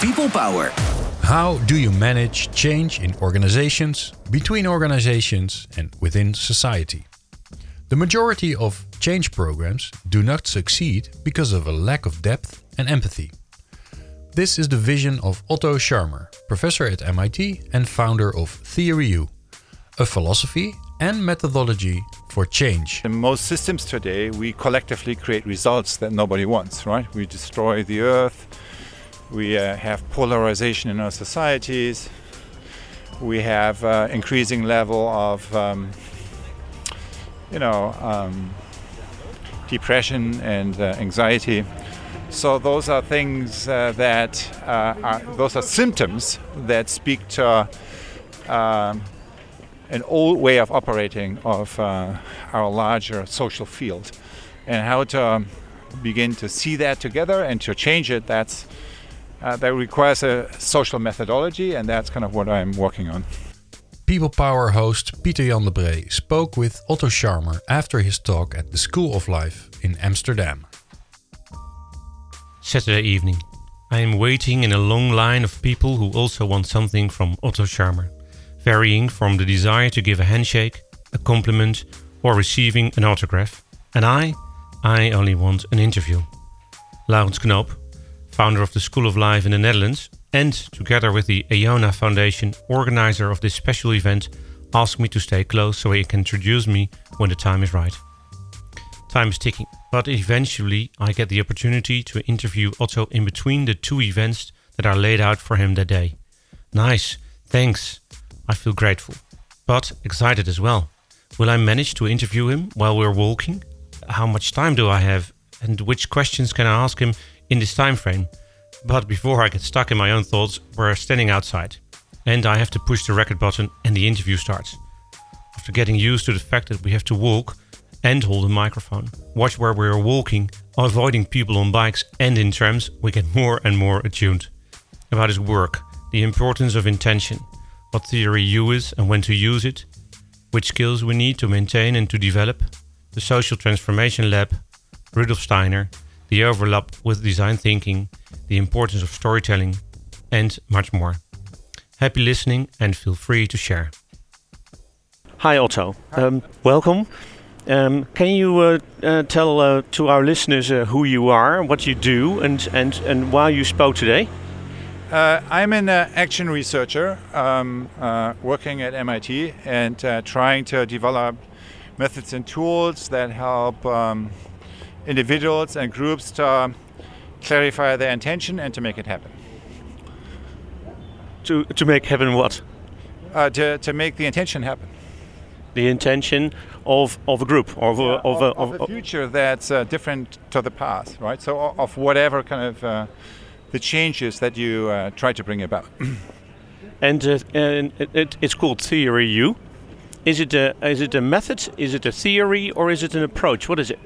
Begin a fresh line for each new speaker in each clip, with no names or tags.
People Power.
How do you manage change in organizations, between organizations, and within society? The majority of change programs do not succeed because of a lack of depth and empathy. This is the vision of Otto Scharmer, professor at MIT and founder of Theory U, a philosophy and methodology for change.
In most systems today, we collectively create results that nobody wants, right? We destroy the earth, we uh, have polarization in our societies, we have uh, increasing level of, um, you know, um, depression and uh, anxiety. So those are things uh, that uh, are, those are symptoms that speak to um, an old way of operating of uh, our larger social field, and how to um, begin to see that together and to change it. That's uh, that requires a social methodology, and that's kind of what I'm working on.
People Power host Pieter Jan de Bree spoke with Otto Scharmer after his talk at the School of Life in Amsterdam.
Saturday evening. I am waiting in a long line of people who also want something from Otto Scharmer, varying from the desire to give a handshake, a compliment, or receiving an autograph. And I, I only want an interview. Laurens Knoop, founder of the School of Life in the Netherlands, and together with the Iona Foundation, organizer of this special event, asked me to stay close so he can introduce me when the time is right. Time is ticking, but eventually I get the opportunity to interview Otto in between the two events that are laid out for him that day. Nice, thanks. I feel grateful, but excited as well. Will I manage to interview him while we're walking? How much time do I have? And which questions can I ask him in this time frame? But before I get stuck in my own thoughts, we're standing outside, and I have to push the record button and the interview starts. After getting used to the fact that we have to walk, and hold a microphone. Watch where we are walking, avoiding people on bikes and in trams, we get more and more attuned. About his work, the importance of intention, what theory U is and when to use it, which skills we need to maintain and to develop, the social transformation lab, Rudolf Steiner, the overlap with design thinking, the importance of storytelling, and much more. Happy listening and feel free to share. Hi Otto, um, welcome. Um, can you uh, uh, tell uh, to our listeners uh, who you are, what you do, and, and, and why you spoke today?
Uh, I'm an uh, action researcher um, working at MIT and trying to develop methods and tools that help um, individuals and groups to clarify their intention and to make it happen.
To, to make happen what?
to, to make the intention happen
the intention of, of a group of a,
yeah,
of,
of, of, a, of, a, future that's uh, different to the past, right? So of whatever kind of uh, the changes that you uh, try to bring about.
and, uh, and it, it's called Theory U. Is it a is it a method? Is it a theory or is it an approach? What is it?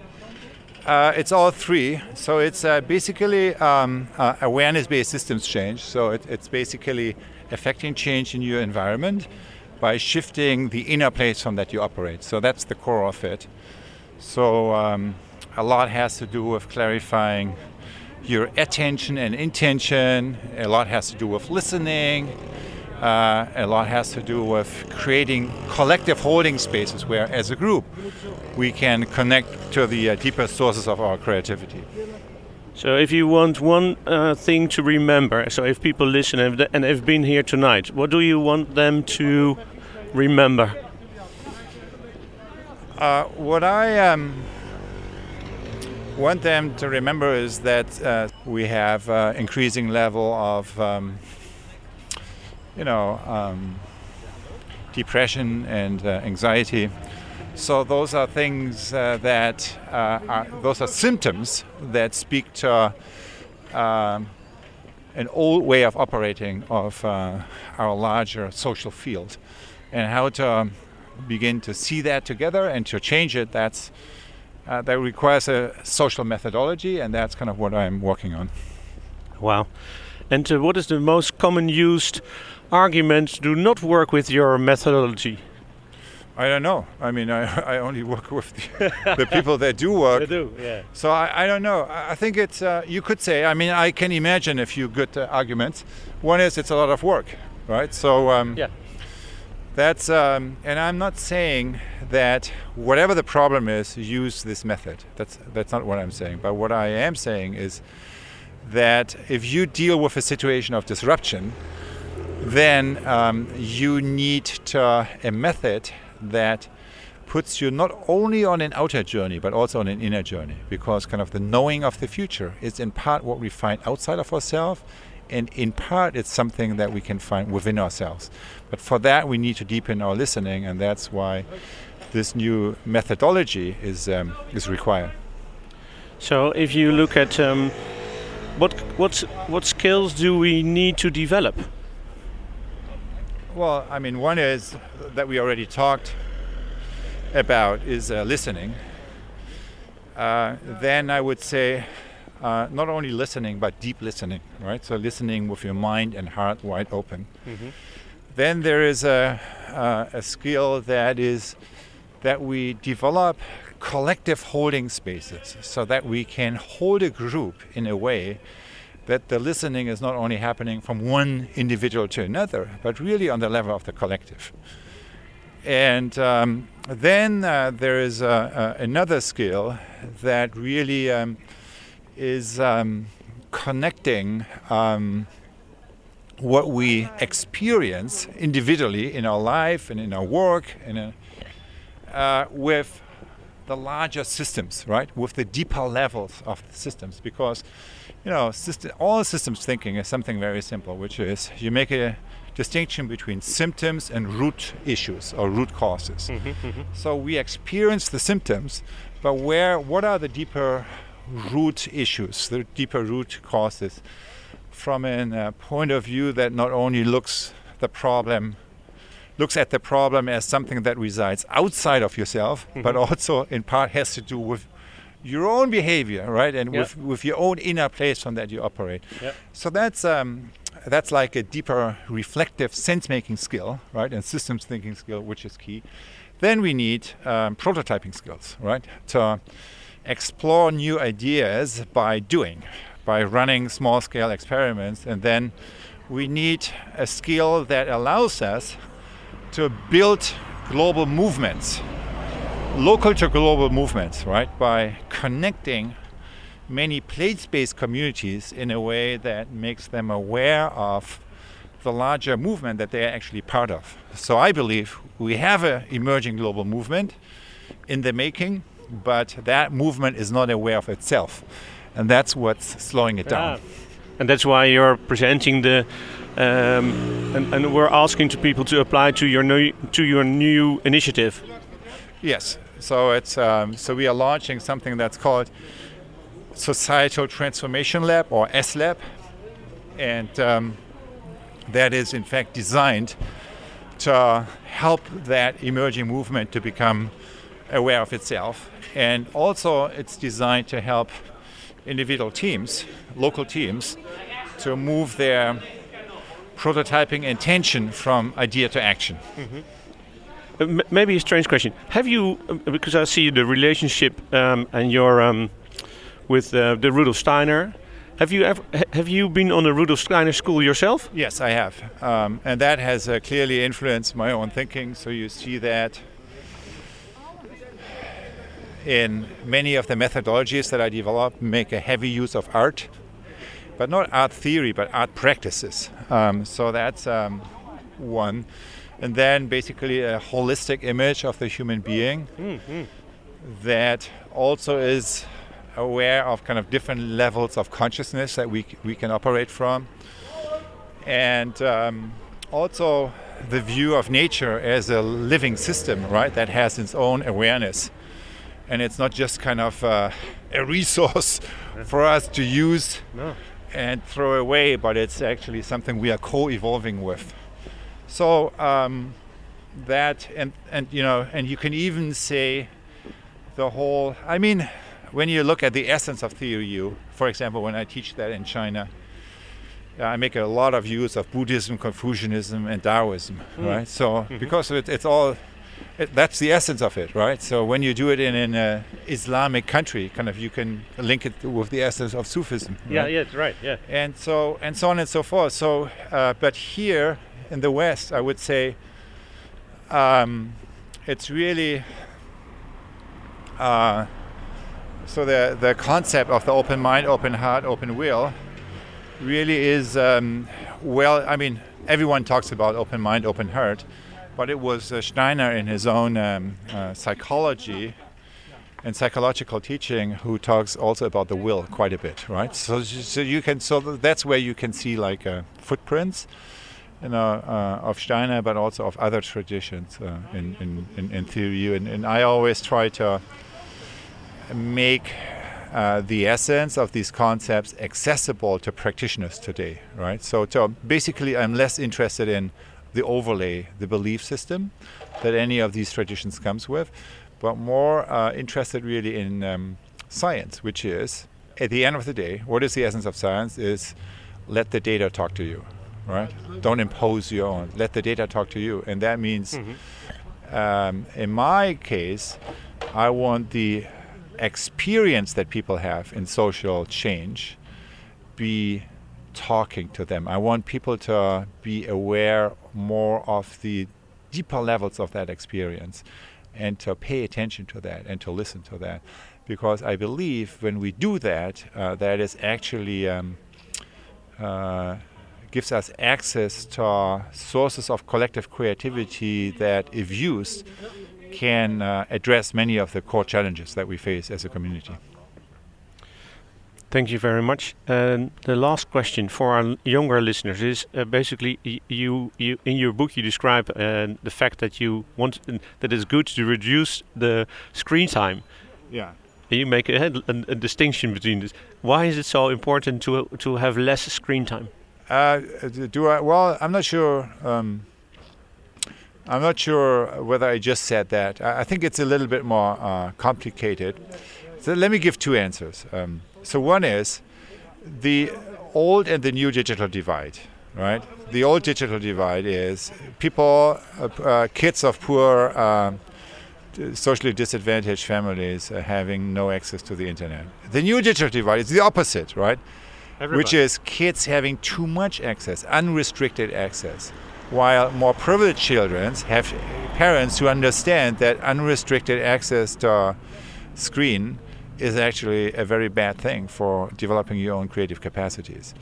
Uh, it's all three. So it's uh, basically um, awareness-based systems change. So it, it's basically affecting change in your environment by shifting the inner platform that you operate. So that's the core of it. So um, a lot has to do with clarifying your attention and intention. A lot has to do with listening. Uh, a lot has to do with creating collective holding spaces where, as a group, we can connect to the uh, deeper sources of our creativity.
So, if you want one uh, thing to remember, so if people listen and have been here tonight, what do you want them to remember?
Uh, what I um, want them to remember is that uh, we have uh, increasing level of, um, you know, um, depression and uh, anxiety. So those are things uh, that uh, are those are symptoms that speak to um, an old way of operating of our larger social field. And how to um, begin to see that together and to change it that's uh, that requires a social methodology and that's kind of what i'm working on.
Wow. And uh, what is the most common used argument do not work with your methodology
I don't know. I mean, I, I only work with the, the people that do work.
They do, yeah.
So I, I don't know. I I think it's, uh, you could say, I mean, I can imagine a few good uh, arguments. One is it's a lot of work, right? So um,
Yeah.
that's, um, and I'm not saying that whatever the problem is, use this method. That's, that's not what I'm saying. But what I am saying is that if you deal with a situation of disruption, then um, you need to, a method that puts you not only on an outer journey but also on an inner journey because kind of the knowing of the future is in part what we find outside of ourselves and in part it's something that we can find within ourselves but for that we need to deepen our listening and that's why this new methodology is um, is required
So if you look at um, what what what skills do we need to develop?
Well, I mean, one is that we already talked about is uh, listening. Uh, then I would say uh, not only listening, but deep listening, right? So listening with your mind and heart wide open. Then there is a, uh, a skill that is that we develop collective holding spaces so that we can hold a group in a way that the listening is not only happening from one individual to another, but really on the level of the collective. And um, then uh, there is uh, uh, another skill that really um, is um, connecting um, what we experience individually in our life and in our work and in, uh, with the larger systems, right? With the deeper levels of the systems, because you know, system, all systems thinking is something very simple, which is you make a distinction between symptoms and root issues or root causes. So we experience the symptoms, but where what are the deeper root issues, the deeper root causes, from a uh, point of view that not only looks the problem looks at the problem as something that resides outside of yourself, but also in part has to do with your own behavior, right? And
Yeah.
with, with your own inner place from that you operate.
Yeah.
So that's um, that's like a deeper reflective sense-making skill, right? And systems thinking skill, which is key. Then we need um, prototyping skills, right? To explore new ideas by doing, by running small-scale experiments, and then we need a skill that allows us to build global movements, local to global movements, right? By connecting many place-based communities in a way that makes them aware of the larger movement that they are actually part of. So I believe we have an emerging global movement in the making, but that movement is not aware of itself. And that's what's slowing it down.
Ah. And that's why you're presenting the, um, and, and we're asking to people to apply to your new to your new initiative.
Yes. So it's um, so we are launching something that's called Societal Transformation Lab or S Lab, and um, that is in fact designed to help that emerging movement to become aware of itself, and also it's designed to help individual teams, local teams, to move their prototyping and tension from idea to action.
Uh, m- maybe a strange question. Have you, uh, because I see the relationship um, and your um, with uh, the Rudolf Steiner. Have you ever have you been on a Rudolf Steiner school yourself?
Yes, I have. Um, and that has uh, clearly influenced my own thinking. So you see that in many of the methodologies that I develop, make a heavy use of art, but not art theory, but art practices. Um, so that's um, one. And then basically a holistic image of the human being that also is aware of kind of different levels of consciousness that we, we can operate from and um, also the view of nature as a living system, right, that has its own awareness. And it's not just kind of uh, a resource for us to use
No.
And throw away, but it's actually something we are co-evolving with. So um, that and and you know, and you can even say the whole. I mean, when you look at the essence of you, for example, when I teach that in China, uh, I make a lot of use of Buddhism, Confucianism, and Taoism, right? So because it, it's all it, that's the essence of it, right? So when you do it in an uh, Islamic country, kind of you can link it with the essence of Sufism.
Yeah,
right?
yeah, it's right. Yeah.
and so and so on and so forth. So, uh, but here in the West, I would say um, it's really uh, so the the concept of the open mind, open heart, open will really is um, well. I mean, everyone talks about open mind, open heart, but it was uh, Steiner in his own um, uh, psychology and psychological teaching who talks also about the will quite a bit, right? So, so you can so that's where you can see like uh, footprints, you know, uh, of Steiner, but also of other traditions uh, in, in, in in theory. And, and I always try to make uh, the essence of these concepts accessible to practitioners today, right? So, to basically, I'm less interested in the overlay, the belief system that any of these traditions comes with, but more uh, interested really in um, science, which is, at the end of the day, what is the essence of science? Is let the data talk to you, right? Don't impose your own. Let the data talk to you, and that means, um, in my case, I want the experience that people have in social change be talking to them. I want people to be aware more of the deeper levels of that experience and to pay attention to that and to listen to that. Because I believe when we do that, uh, that is actually um, uh, gives us access to sources of collective creativity that, if used, can uh, address many of the core challenges that we face as a community.
Thank you very much. And the last question for our younger listeners is uh, basically y- you, you in your book you describe uh, the fact that you want uh, that it's good to reduce the screen time.
Yeah.
You make a, a, a distinction between this. Why is it so important to to have less screen time?
Uh, do I? Well, I'm not sure. Um, I'm not sure whether I just said that. I, I think it's a little bit more uh, complicated. So let me give two answers. Um, so one is the old and the new digital divide. Right. The old digital divide is people, uh, uh, kids of poor. Um, socially disadvantaged families uh, having no access to the internet. The new digital divide is the opposite, right? which is kids having too much access, unrestricted access, while more privileged children have parents who understand that unrestricted access to a screen is actually a very bad thing for developing your own creative capacities.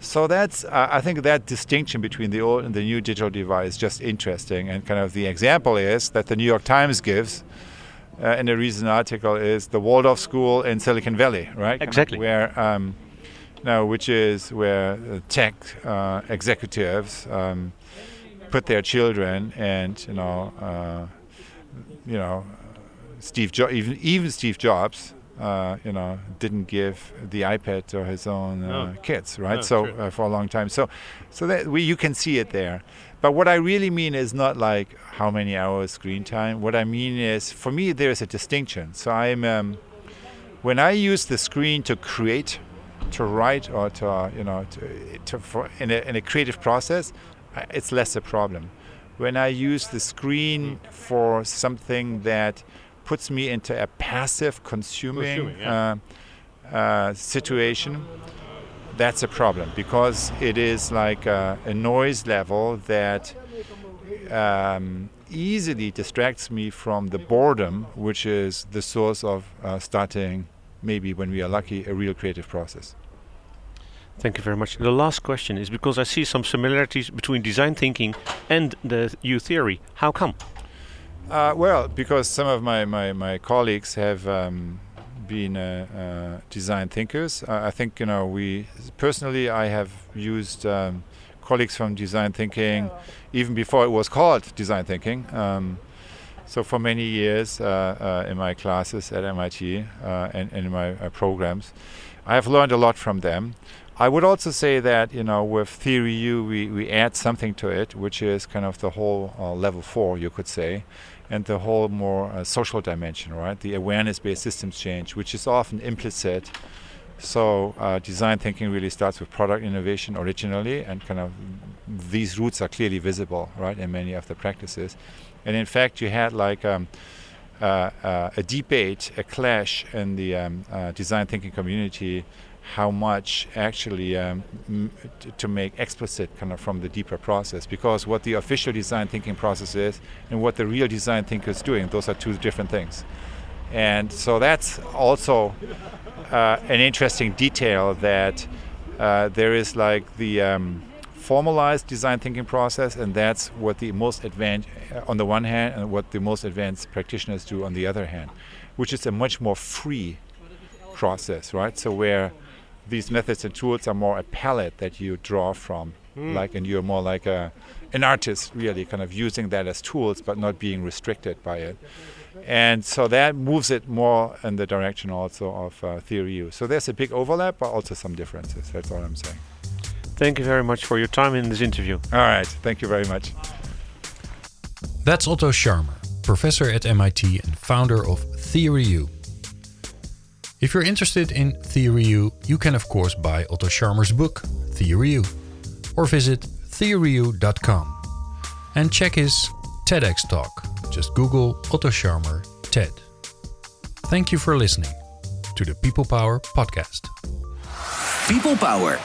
So that's, uh, I think that distinction between the old and the new digital divide is just interesting. And kind of the example is that the New York Times gives uh, in a recent article is the Waldorf School in Silicon Valley, right?
Exactly.
Where um, now, which is where tech uh, executives um, put their children, and you know, uh, you know, Steve jo- even even Steve Jobs, uh, you know, didn't give the iPad to his own uh,
No.
kids, right?
No,
so uh, for a long time, so so that we you can see it there. But what I really mean is not like how many hours screen time. What I mean is, for me, there is a distinction. So I'm um, when I use the screen to create, to write, or to uh, you know, to, to for in a, in a creative process, it's less a problem. When I use the screen for something that puts me into a passive consuming,
Consuming, yeah.
uh, uh, situation, that's a problem because it is like a, a noise level that um, easily distracts me from the boredom, which is the source of uh, starting, maybe when we are lucky, a real creative process.
Thank you very much. The last question is because I see some similarities between design thinking and the U theory. How come?
Uh, well, because some of my, my, my colleagues have um, been uh, uh, design thinkers. I think, you know, we personally, I have used um, colleagues from design thinking even before it was called design thinking. Um, so for many years uh, uh, in my classes at MIT uh, and, and in my uh, programs, I have learned a lot from them. I would also say that you know with Theory U we, we add something to it, which is kind of the whole uh, level four, you could say, and the whole more uh, social dimension, right? The awareness-based systems change, which is often implicit. So uh, design thinking really starts with product innovation originally, and kind of these roots are clearly visible, right, in many of the practices. And in fact, you had like um, uh, uh, a debate, a clash in the um, uh, design thinking community how much actually um, to make explicit kind of from the deeper process because what the official design thinking process is and what the real design thinker is doing those are two different things. And so that's also uh, an interesting detail that uh, there is like the um, formalized design thinking process and that's what the most advanced uh, on the one hand and what the most advanced practitioners do on the other hand which is a much more free process right? So where these methods and tools are more a palette that you draw from. Mm. like and you're more like a an artist really kind of using that as tools but not being restricted by it. And so that moves it more in the direction also of uh, theory u so there's a big overlap but also some differences. That's all i'm saying.
Thank you very much for your time in this interview.
All right. Thank you very much.
That's otto scharmer professor at mit and founder of theory u if you're interested in Theory U, you can of course buy Otto Scharmer's book, Theory U, or visit theoryu.com and check his TEDx talk. Just Google Otto Scharmer TED. Thank you for listening to the People Power podcast.
People Power